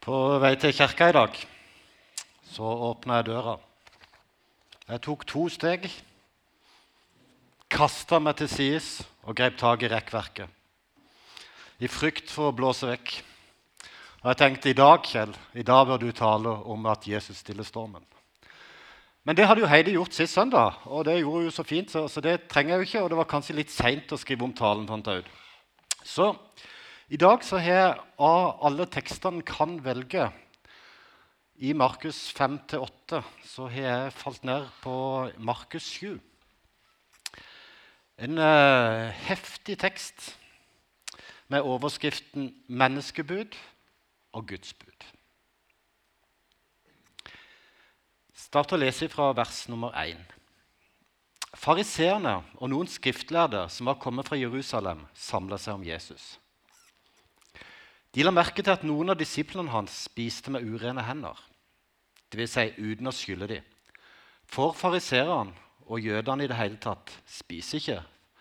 På vei til kirka i dag så åpna jeg døra. Jeg tok to steg, kasta meg til sides og grep tak i rekkverket. I frykt for å blåse vekk. Og jeg tenkte i dag, Kjell, i dag bør du tale om at Jesus stiller stormen. Men det hadde jo Heidi gjort sist søndag, og det gjorde hun jo så fint. Så, det trenger jeg jo ikke, og det var kanskje litt seint å skrive om talen. fant jeg ut. Så i dag så har jeg av alle tekstene kan velge i Markus 5-8, så har jeg falt ned på Markus 7. En uh, heftig tekst med overskriften 'Menneskebud' og Guds bud. Start å lese fra vers nummer 1. Fariseerne og noen skriftlærde som var kommet fra Jerusalem, samla seg om Jesus. De la merke til at noen av disiplene hans spiste med urene hender, dvs. Si uten å skylle dem. For fariseerne og jødene i det hele tatt spiser ikke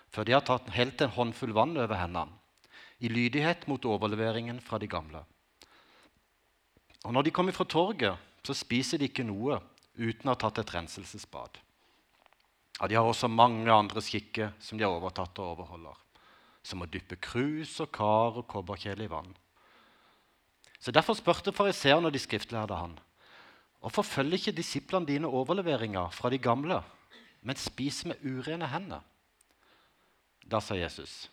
før de har tatt helt en håndfull vann over hendene, i lydighet mot overleveringen fra de gamle. Og når de kommer fra torget, så spiser de ikke noe uten å ha tatt et renselsesbad. Ja, de har også mange andre skikker som de har overtatt og overholder. Som å dyppe krus og kar og kobberkjele i vann. Så Derfor spurte fariseerne og de skriftlærde han. Hvorfor følger ikke disiplene dine overleveringer fra de gamle, men spiser med urene hender? Da sa Jesus,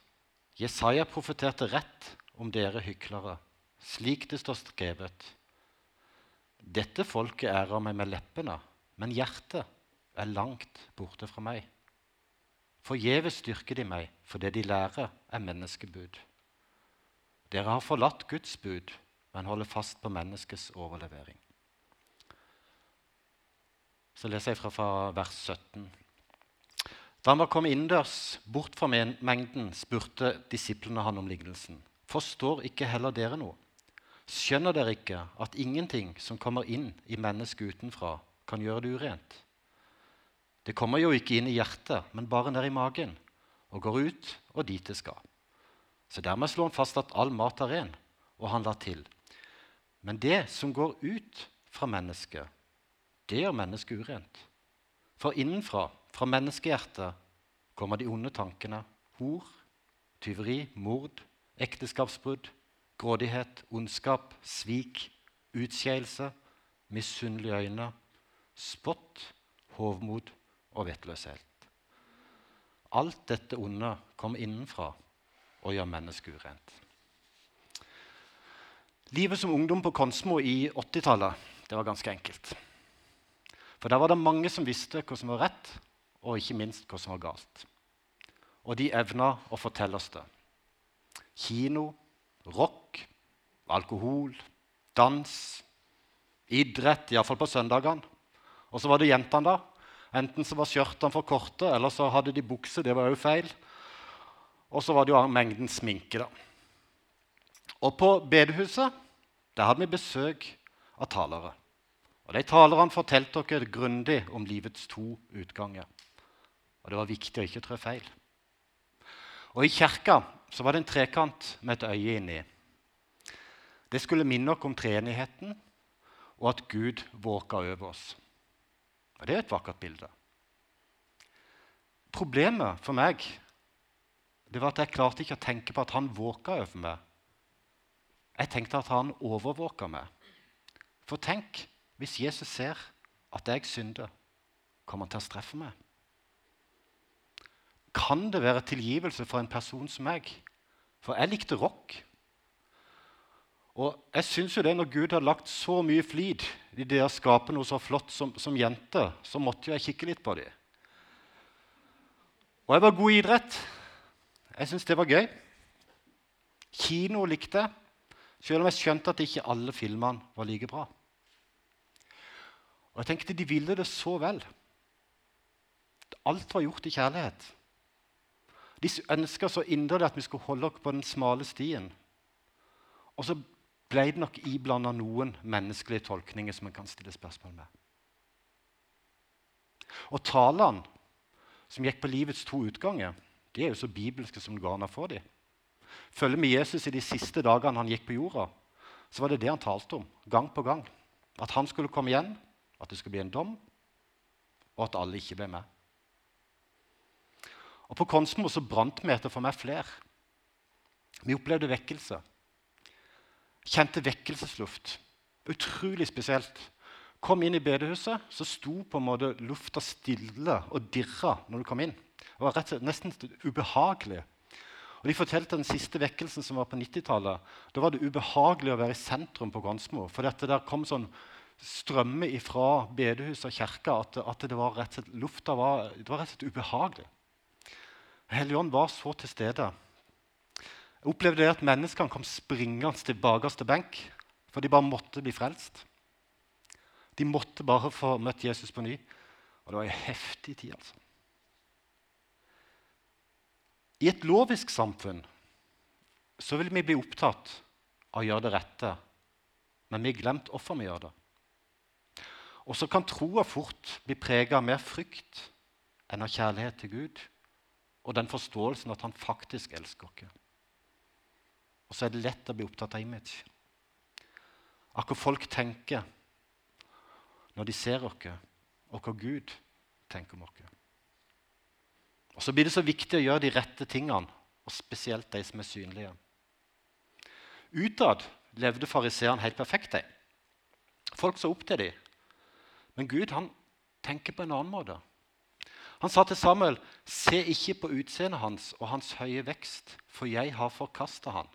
Jesaja profeterte rett om dere hyklere, slik det står skrevet. Dette folket ærer meg med leppene, men hjertet er langt borte fra meg. Forgjeves styrker de meg, for det de lærer, er menneskebud. Dere har forlatt Guds bud, men holder fast på menneskets overlevering. Så leser jeg fra vers 17. Da han var kommet innendørs, bort fra mengden, spurte disiplene han om lignelsen. Forstår ikke heller dere noe? Skjønner dere ikke at ingenting som kommer inn i mennesket utenfra, kan gjøre det urent? Det kommer jo ikke inn i hjertet, men bare ned i magen, og går ut og dit det skal. Så dermed slår han fast at all mat er ren, og han la til. Men det som går ut fra mennesket, det gjør mennesket urent. For innenfra, fra menneskehjertet, kommer de onde tankene. Hor, tyveri, mord, ekteskapsbrudd, grådighet, ondskap, svik, utskeielse, misunnelige øyne, spott, hovmod og vettløshet. Alt dette onde kommer innenfra og gjør mennesket urent. Livet som ungdom på Konsmo i 80-tallet det var ganske enkelt. For Der var det mange som visste hva som var rett, og ikke minst hva som var galt. Og de evna å fortelle oss det. Kino, rock, alkohol, dans, idrett, iallfall på søndagene. Og så var det jentene, da. Enten så var skjørtene for korte, eller så hadde de bukse. Det var òg feil. Og så var det jo mengden sminke, da. Og på bedehuset der hadde vi besøk av talere. Og De talerne fortalte dere grundig om livets to utganger. Og det var viktig å ikke trå feil. Og I kirka så var det en trekant med et øye inni. Det skulle minne oss om treenigheten og at Gud våka over oss. Og Det er et vakkert bilde. Problemet for meg det var at jeg klarte ikke å tenke på at han våka over meg. Jeg tenkte at han overvåka meg. For tenk hvis Jesus ser at jeg synder, kommer han til å streffe meg? Kan det være tilgivelse for en person som meg? For jeg likte rock. Og jeg synes jo det Når Gud har lagt så mye flid i det å skape noe så flott som, som jente, så måtte jo jeg kikke litt på dem. Og jeg var god i idrett. Jeg syntes det var gøy. Kino likte jeg, selv om jeg skjønte at ikke alle filmene var like bra. Og jeg tenkte de ville det så vel. Alt var gjort i kjærlighet. De ønska så inderlig at vi skulle holde oss på den smale stien. Og så ble det nok iblanda noen menneskelige tolkninger som man kan stille spørsmål med. Og talene som gikk på livets to utganger, de er jo så bibelske som det går an å få dem. Følger med Jesus i de siste dagene han gikk på jorda, så var det det han talte om gang på gang. At han skulle komme igjen, at det skulle bli en dom, og at alle ikke ble med. Og På Konsmo så brant vi etter for meg flere. Vi opplevde vekkelse. Kjente vekkelsesluft. Utrolig spesielt. Kom inn i bedehuset, så sto på en måte lufta stille og dirra når du kom inn. Det var rett og slett nesten ubehagelig. Og De fortalte den siste vekkelsen som var på 90-tallet. Da var det ubehagelig å være i sentrum på Gransmo. For dette der kom sånn strømme fra bedehuset og kirka at, at, det var rett og slett, lufta var, det var rett og slett ubehagelig. Helligånd var så til stede. Jeg opplevde at menneskene kom springende til bakerste benk, for de bare måtte bli frelst. De måtte bare få møtt Jesus på ny. Og det var en heftig tid, altså. I et lovisk samfunn så vil vi bli opptatt av å gjøre det rette, men vi har glemt hvorfor vi gjør det. Og så kan troa fort bli prega av mer frykt enn av kjærlighet til Gud og den forståelsen at han faktisk elsker oss. Og så er det lett å bli opptatt av image. Av hva folk tenker når de ser oss, og hva Gud tenker om oss. Og Så blir det så viktig å gjøre de rette tingene, og spesielt de som er synlige. Utad levde fariseerne helt perfekt. De. Folk så opp til dem. Men Gud han tenker på en annen måte. Han sa til Samuel, 'Se ikke på utseendet hans og hans høye vekst, for jeg har forkasta han.'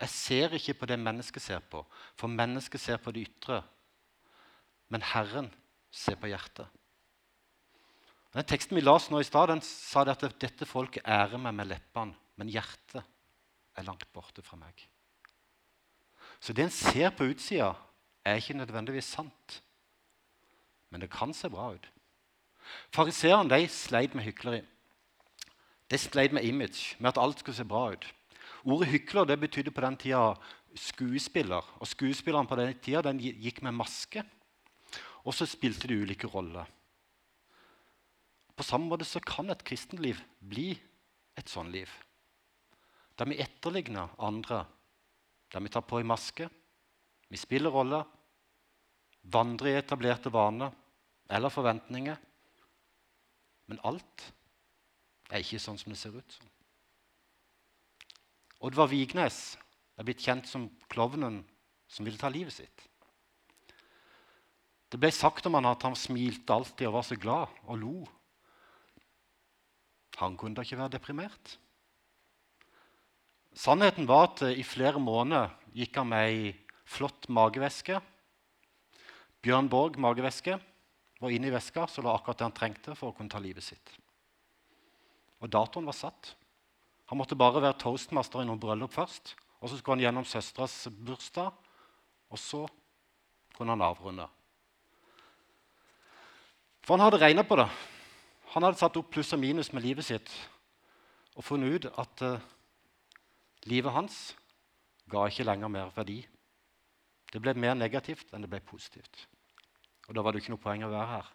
'Jeg ser ikke på det mennesket ser på, for mennesket ser på det ytre.' 'Men Herren ser på hjertet.' Den Teksten vi las nå i stad, sa det at dette folket ærer meg med leppene, men hjertet er langt borte fra meg. Så det en ser på utsida, er ikke nødvendigvis sant. Men det kan se bra ut. Fariseerne sleit med hykleri. De sleit med image, med at alt skulle se bra ut. Ordet hykler det betydde på den tida skuespiller. Og Skuespillerne på den tida den gikk med maske, og så spilte de ulike roller. På samme måte så kan et kristenliv bli et sånn liv. Der vi etterligner andre, der vi tar på en maske, vi spiller roller, vandrer i etablerte vaner eller forventninger men alt er ikke sånn som det ser ut som. Oddvar Vignes er blitt kjent som klovnen som ville ta livet sitt. Det ble sagt om han at han smilte alltid og var så glad og lo. Han kunne da ikke være deprimert. Sannheten var at i flere måneder gikk han med ei flott magevæske. Bjørn Borg magevæske var inne i veska, så lå akkurat det han trengte for å kunne ta livet sitt. Og datoen var satt. Han måtte bare være toastmaster i noen bryllup først. Og så skulle han gjennom søsteras bursdag, og så kunne han avrunde. For han hadde regna på det. Han hadde satt opp pluss og minus med livet sitt og funnet ut at uh, livet hans ga ikke lenger mer verdi. Det ble mer negativt enn det ble positivt. Og da var det ikke noe poeng å være her.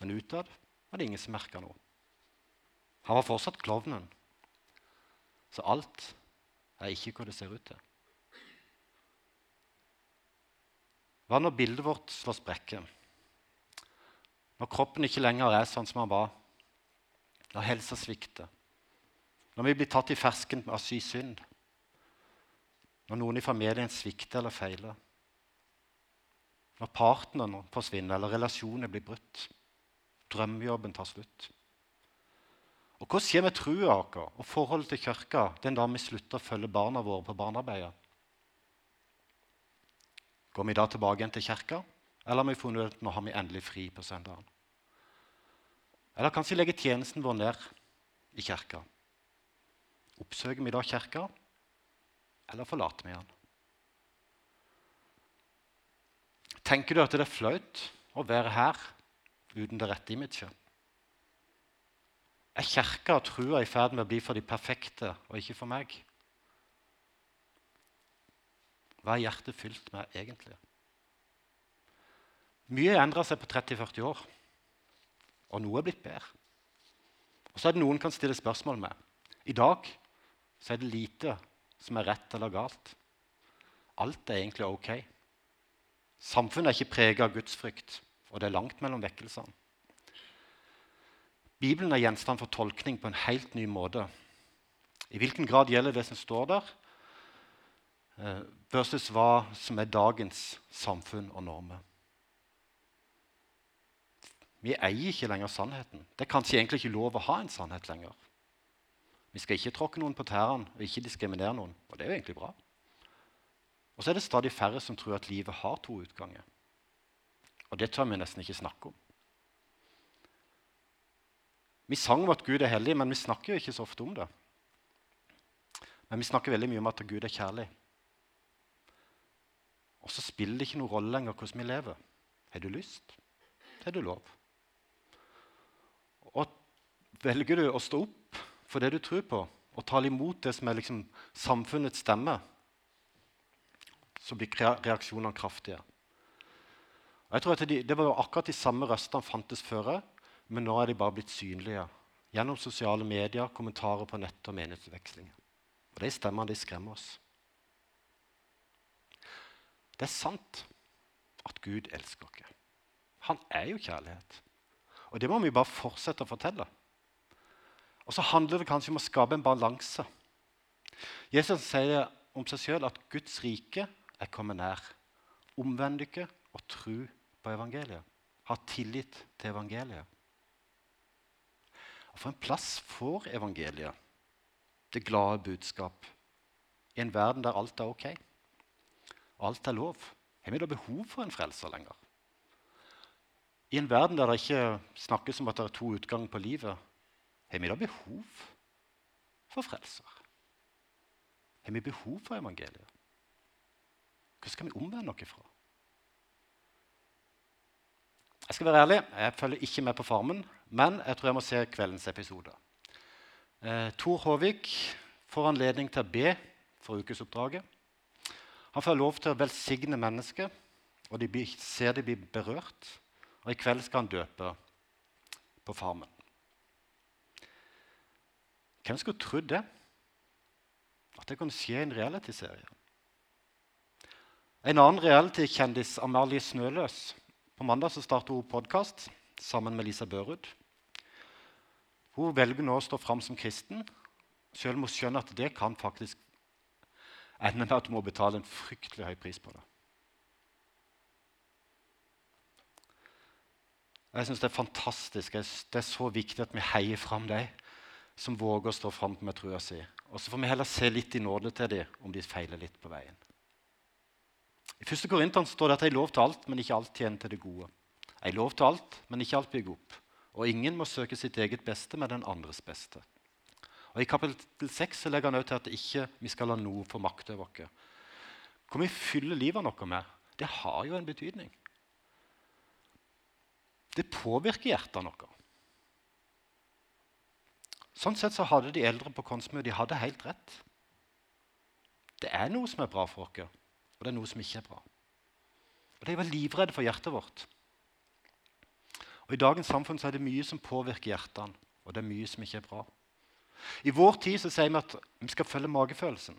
Men utad var det ingen som merka noe. Han var fortsatt klovnen. Så alt er ikke hva det ser ut til. Hva når bildet vårt slår sprekker? Når kroppen ikke lenger er sånn som han var? Når helsa svikter? Når vi blir tatt i fersken av sy synd? Når noen i familien svikter eller feiler? Når partneren forsvinner eller relasjoner blir brutt. Drømmejobben tar slutt. Og Hva skjer med trua vår og forholdet til kirka den dagen vi slutter å følge barna våre på barnearbeidet? Går vi da tilbake igjen til kirka, eller har vi funnet ut nå har vi endelig fri på søndagen? Eller kanskje legger tjenesten vår ned i kirka? Oppsøker vi da kirka, eller forlater vi den? Tenker du at det er flaut å være her uten det rette imaget? Er kirka og trua i ferd med å bli for de perfekte og ikke for meg? Hva er hjertet fylt med egentlig? Mye har endra seg på 30-40 år, og noe er blitt bedre. Og så er det noen kan stille spørsmål med. I dag så er det lite som er rett eller galt. alt er egentlig ok. Samfunnet er ikke preget av gudsfrykt, og det er langt mellom vekkelsene. Bibelen er gjenstand for tolkning på en helt ny måte. I hvilken grad gjelder det som står der, eh, versus hva som er dagens samfunn og normer. Vi eier ikke lenger sannheten. Det er kanskje egentlig ikke lov å ha en sannhet lenger. Vi skal ikke tråkke noen på tærne og ikke diskriminere noen. Og det er jo egentlig bra. Og så er det stadig færre som tror at livet har to utganger. Og det tør vi nesten ikke snakke om. Vi sang om at Gud er hellig, men vi snakker jo ikke så ofte om det. Men vi snakker veldig mye om at Gud er kjærlig. Og så spiller det ikke noen rolle lenger hvordan vi lever. Har du lyst? Har du lov. Velger du å stå opp for det du tror på, og tale imot det som er liksom samfunnets stemme, så blir reaksjonene kraftige. Og jeg tror at de, Det var jo akkurat de samme røstene fantes før, men nå er de bare blitt synlige gjennom sosiale medier, kommentarer på nett og meningsutvekslinger. Og De stemmene de skremmer oss. Det er sant at Gud elsker oss. Han er jo kjærlighet. Og det må vi bare fortsette å fortelle. Og så handler det kanskje om å skape en balanse. Jesus sier om seg sjøl at Guds rike er kommet nær. Omvend dere og tro på evangeliet. Ha tillit til evangeliet. Og For en plass får evangeliet, det glade budskap, i en verden der alt er ok og alt er lov. Har vi da behov for en frelser lenger? I en verden der det ikke snakkes om at det er to utganger på livet, har vi da behov for frelser? Har vi behov for evangeliet? Hva skal vi omvende oss fra? Jeg skal være ærlig, jeg følger ikke med på Farmen, men jeg tror jeg må se kveldens episode. Eh, Tor Håvik får anledning til å be for ukesoppdraget. Han får lov til å velsigne mennesker, og de ser de blir berørt. Og i kveld skal han døpe på Farmen. Hvem skulle trodd det? At det kunne skje i en realityserie. En annen reality-kjendis, Amalie Snøløs, på mandag så starter hun podkast sammen med Lisa Børud. Hun velger nå å stå fram som kristen, selv om hun skjønner at det kan faktisk ende med at hun må betale en fryktelig høy pris på det. Jeg synes Det er fantastisk. Det er så viktig at vi heier fram de som våger å stå fram med trua si. Og så får vi heller se litt i nåde til dem om de feiler litt på veien. I 1. Korinteren står det at er lov til alt, men ikke alt tjener til det gode. Er lov til alt, men ikke alt bygger opp. Og ingen må søke sitt eget beste med den andres beste. Og I kapittel 6 legger han også til at ikke vi skal la noe få makt over oss. Hvor vi fyller livet vårt med, det har jo en betydning. Det påvirker hjertet vårt. Sånn sett så hadde de eldre på Konsmø de hadde helt rett. Det er noe som er bra for oss, og det er noe som ikke er bra. Og De var livredde for hjertet vårt. Og I dagens samfunn så er det mye som påvirker hjertene, og det er mye som ikke er bra. I vår tid så sier vi at vi skal følge magefølelsen.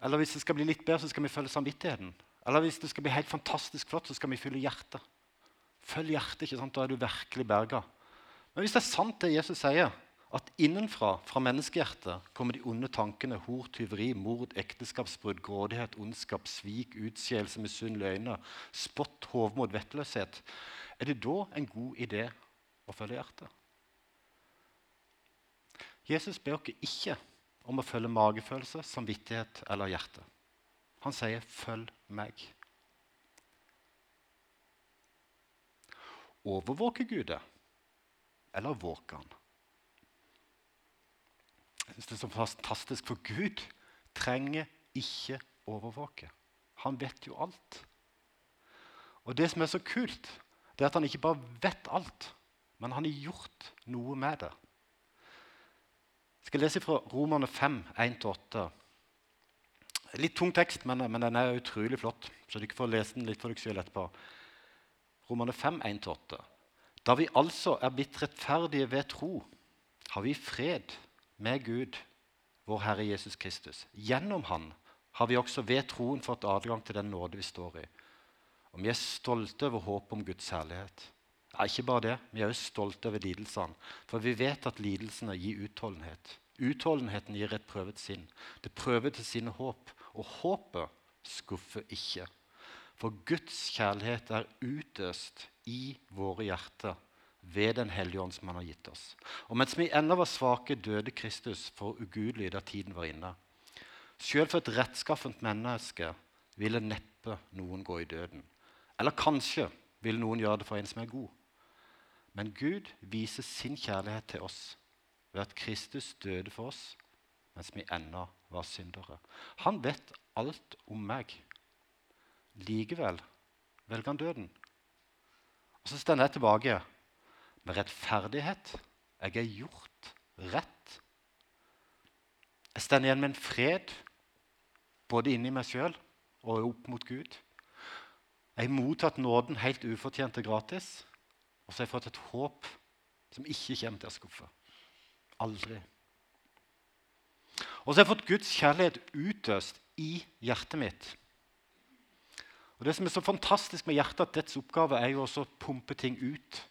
Eller hvis det skal bli litt bedre, så skal vi følge samvittigheten. Eller hvis det skal bli helt fantastisk flott, så skal vi følge hjertet. Følg hjertet, ikke sant? da er du virkelig berga. Men hvis det er sant det Jesus sier, at innenfra, fra menneskehjertet, kommer de onde tankene hor, tyveri, mord, ekteskapsbrudd, grådighet, ondskap, svik, utskeielse, misunnelige øyne, spott, hovmod, vettløshet, er det da en god idé å følge hjertet? Jesus ber oss ikke om å følge magefølelse, samvittighet eller hjerte. Han sier 'følg meg'. Overvåker Gud det, eller våker han? Jeg synes Det er så fantastisk, for Gud trenger ikke overvåke. Han vet jo alt. Og det som er så kult, det er at han ikke bare vet alt, men han har gjort noe med det. Jeg skal lese fra Romerne 5, 1-8. Litt tung tekst, men, men, den er utrolig flott. Så dere får lese den litt for dere selv etterpå. Romerne 5, 1-8. Da vi altså er blitt rettferdige ved tro, har vi fred med Gud, vår Herre Jesus Kristus. Gjennom Han har vi også ved troen fått adgang til den nåde vi står i. Og vi er stolte over håpet om Guds herlighet. Ja, ikke bare det, vi er også stolte over lidelsene. For vi vet at lidelsene gir utholdenhet. Utholdenheten gir et prøvet sinn. Det prøver til sine håp. Og håpet skuffer ikke. For Guds kjærlighet er utøst i våre hjerter ved Den hellige ånd som han har gitt oss. Og mens vi ennå var svake, døde Kristus for ugudelig da tiden var inne. Selv for et rettskaffent menneske ville neppe noen gå i døden. Eller kanskje vil noen gjøre det for en som er god. Men Gud viser sin kjærlighet til oss ved at Kristus døde for oss mens vi ennå var syndere. Han vet alt om meg. Likevel velger han døden. Og så står jeg tilbake med rettferdighet. Jeg er gjort rett. Jeg står igjen med en fred både inni meg sjøl og opp mot Gud. Jeg har mottatt nåden helt ufortjent og gratis. Og så har jeg fått et håp som ikke kommer til å skuffe. Aldri. Og så har jeg fått Guds kjærlighet utøst i hjertet mitt. Og Det som er så fantastisk med hjertet, at dets oppgave er jo også å pumpe ting ut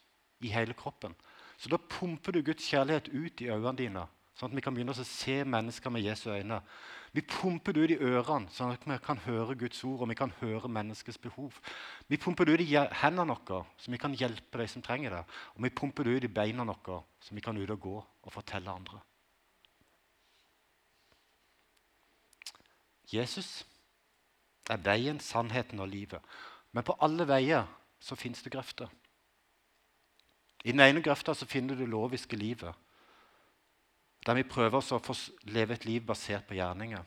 i hele kroppen. Så da pumper du Guds kjærlighet ut i øynene dine, sånn at vi kan begynne å se mennesker med Jesu øyne. Vi pumper det ut i ørene, sånn at vi kan høre Guds ord og vi kan høre menneskets behov. Vi pumper det ut i hendene våre, så vi kan hjelpe de som trenger det. Og vi pumper det ut i beina våre, så vi kan ut og gå og fortelle andre. Jesus er veien, sannheten og livet. Men på alle veier så fins det grøfter. I den ene grøfta så finner du det loviske livet. Der vi prøver å få leve et liv basert på gjerninger.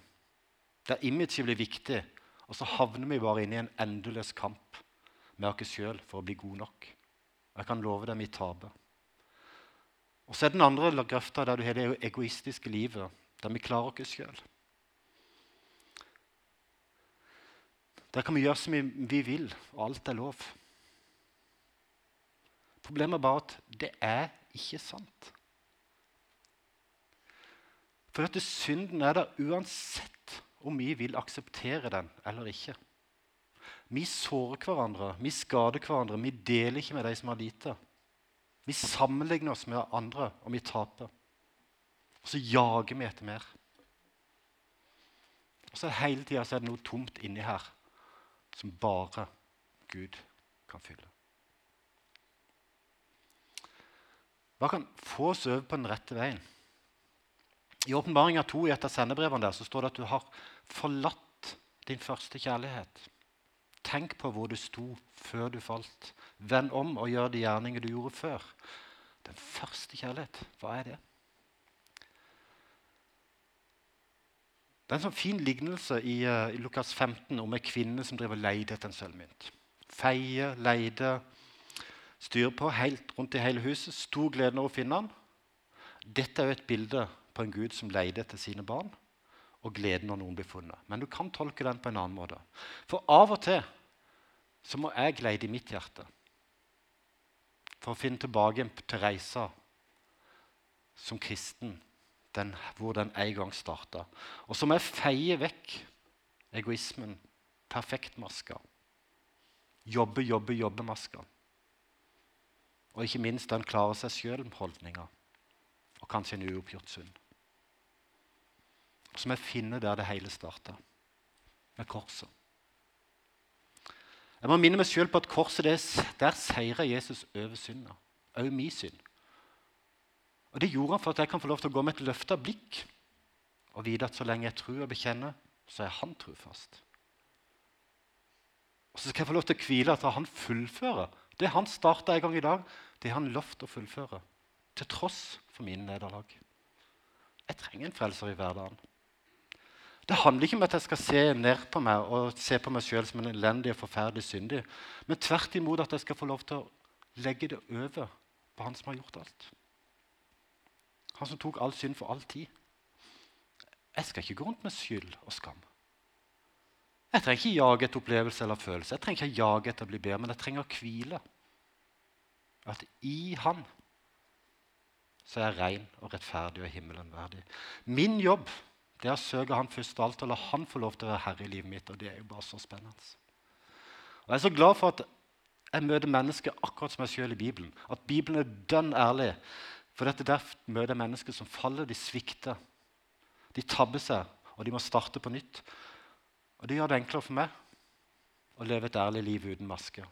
Der imaget blir viktig, og så havner vi bare inne i en endeløs kamp med oss sjøl for å bli gode nok. Jeg kan love deg vi taper. Og så er den andre grøfta der du har det egoistiske livet, der vi klarer oss sjøl. Der kan vi gjøre som vi vil, og alt er lov. Problemet er bare at det er ikke sant. For at synden er der uansett om vi vil akseptere den eller ikke. Vi sårer hverandre, vi skader hverandre, vi deler ikke med de som har lite. Vi sammenligner oss med andre, og vi taper. Og så jager vi etter mer. Og så Hele tida er det noe tomt inni her som bare Gud kan fylle. Hva kan få oss over på den rette veien? I Åpenbaringa 2 i et av sendebrevene der, så står det at du har forlatt din første kjærlighet. Tenk på hvor du sto før du falt. Vend om og gjør de gjerninger du gjorde før. Den første kjærlighet, hva er det? Det er en sånn fin lignelse i, uh, i Lukas 15 om ei kvinne som driver leide etter en sølvmynt. Feie, leide, styr på helt rundt i hele huset. Stor glede når hun finner den. Dette er jo et bilde på en Gud som leide etter sine barn, og gleden når noen blir funnet. Men du kan tolke den på en annen måte. For av og til så må jeg leide i mitt hjerte for å finne tilbake til reisa som kristen, den, hvor den en gang starta. Og så må jeg feie vekk egoismen, perfektmaska. Jobbe, jobbe, jobbe-maska. Og ikke minst den klarer seg sjøl-holdninga. Og kanskje en uoppgjort synd. Så må jeg finne der det hele starta, med korset. Jeg må minne meg sjøl på at korset der seirer Jesus over synda. Òg min synd. Og Det gjorde han for at jeg kan få lov til å gå med et løfta blikk og vite at så lenge jeg tror og bekjenner, så er han trufast. Og så skal jeg få lov til å hvile at han fullfører det han starta en gang i dag. Det han lovt å fullføre, til tross for mine nederlag. Jeg trenger en frelser i hverdagen. Det handler ikke om at jeg skal se ned på meg og se på meg sjøl som en elendig og forferdelig syndig, men tvert imot at jeg skal få lov til å legge det over på han som har gjort alt. Han som tok all synd for all tid. Jeg skal ikke gå rundt med skyld og skam. Jeg trenger ikke jage etter opplevelse eller følelse. Jeg trenger ikke jage etter å bli bedre, men jeg trenger å hvile. At i Han så er jeg ren og rettferdig og himmelen verdig. Min jobb Det er å søke Han først av alt og la Han få lov til å være herre i livet mitt. og det er jo bare så spennende. Og Jeg er så glad for at jeg møter mennesker akkurat som jeg sjøl i Bibelen. At Bibelen er dønn ærlig. For dette der møter jeg mennesker som faller, de svikter. De tabber seg, og de må starte på nytt. Og det gjør det enklere for meg å leve et ærlig liv uten maske.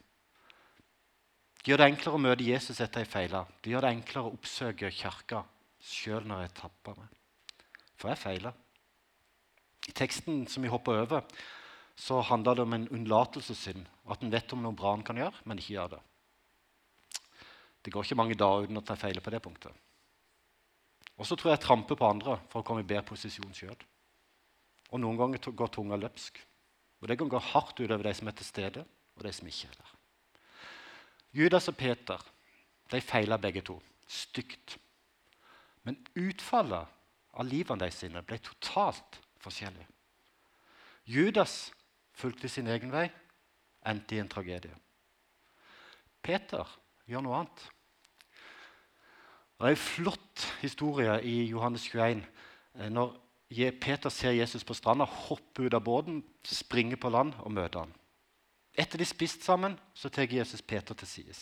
Det gjør det enklere å møte Jesus etter jeg feila. Det gjør det enklere å oppsøke kirka sjøl når jeg tapper meg. For jeg feila. I teksten som vi hopper over, så handler det om en unnlatelsessynd. At en vet om noe bra en kan gjøre, men ikke gjør det. Det går ikke mange dager uten å ta feil på det punktet. Og så tror jeg jeg tramper på andre for å komme i bedre posisjon sjøl. Og noen ganger går tunga løpsk. Og det kan gå hardt utover de som er til stede, og de som ikke er der. Judas og Peter de feila begge to. Stygt. Men utfallet av livene deres sine ble totalt forskjellig. Judas fulgte sin egen vei, endte i en tragedie. Peter gjør noe annet. Det er en flott historie i Johannes 21 eh, når Peter ser Jesus på stranda, hopper ut av båten, springer på land og møter han. Etter de spist sammen, så tar Jesus Peter til sides.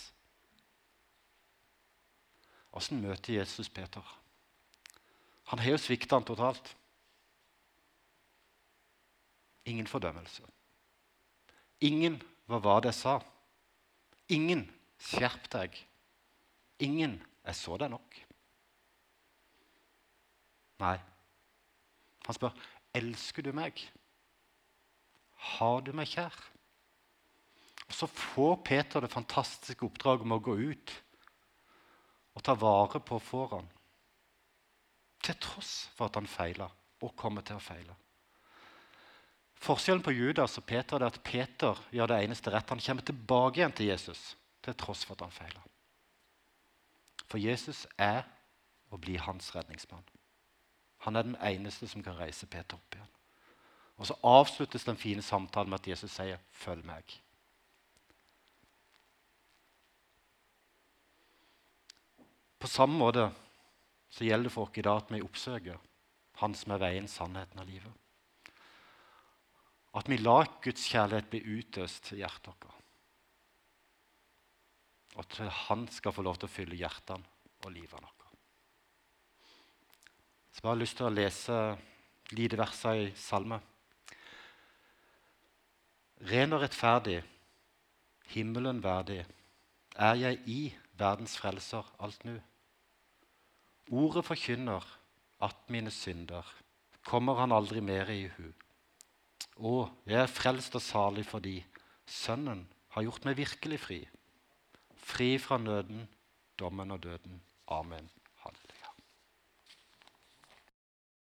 Åssen møter Jesus Peter? Han har jo svikta han totalt. Ingen fordømmelse. Ingen hva var det jeg sa? Ingen skjerp deg. Ingen jeg så deg nok. Nei. Han spør elsker du meg. Har du meg kjær? Og Så får Peter det fantastiske oppdraget med å gå ut og ta vare på foran. Til tross for at han feila og kommer til å feile. Forskjellen på Judas og Peter er at Peter gjør det eneste rett. Han kommer tilbake igjen til Jesus til tross for at han feila. For Jesus er og blir hans redningsmann. Han er den eneste som kan reise Peter opp igjen. Og Så avsluttes den fine samtalen med at Jesus sier 'følg meg'. På samme måte så gjelder det for oss i dag at vi oppsøker Han som er veien, sannheten og livet. At vi lar Guds kjærlighet bli utøst i hjertet vårt. Og at Han skal få lov til å fylle hjertene og livet vårt. Så jeg har lyst til å lese lite verser i salme. Ren og rettferdig, himmelen verdig, er jeg i verdens frelser alt nu. Ordet forkynner at mine synder kommer han aldri mer i hu. Å, jeg er frelst og salig fordi Sønnen har gjort meg virkelig fri. Fri fra nøden, dommen og døden. Amen.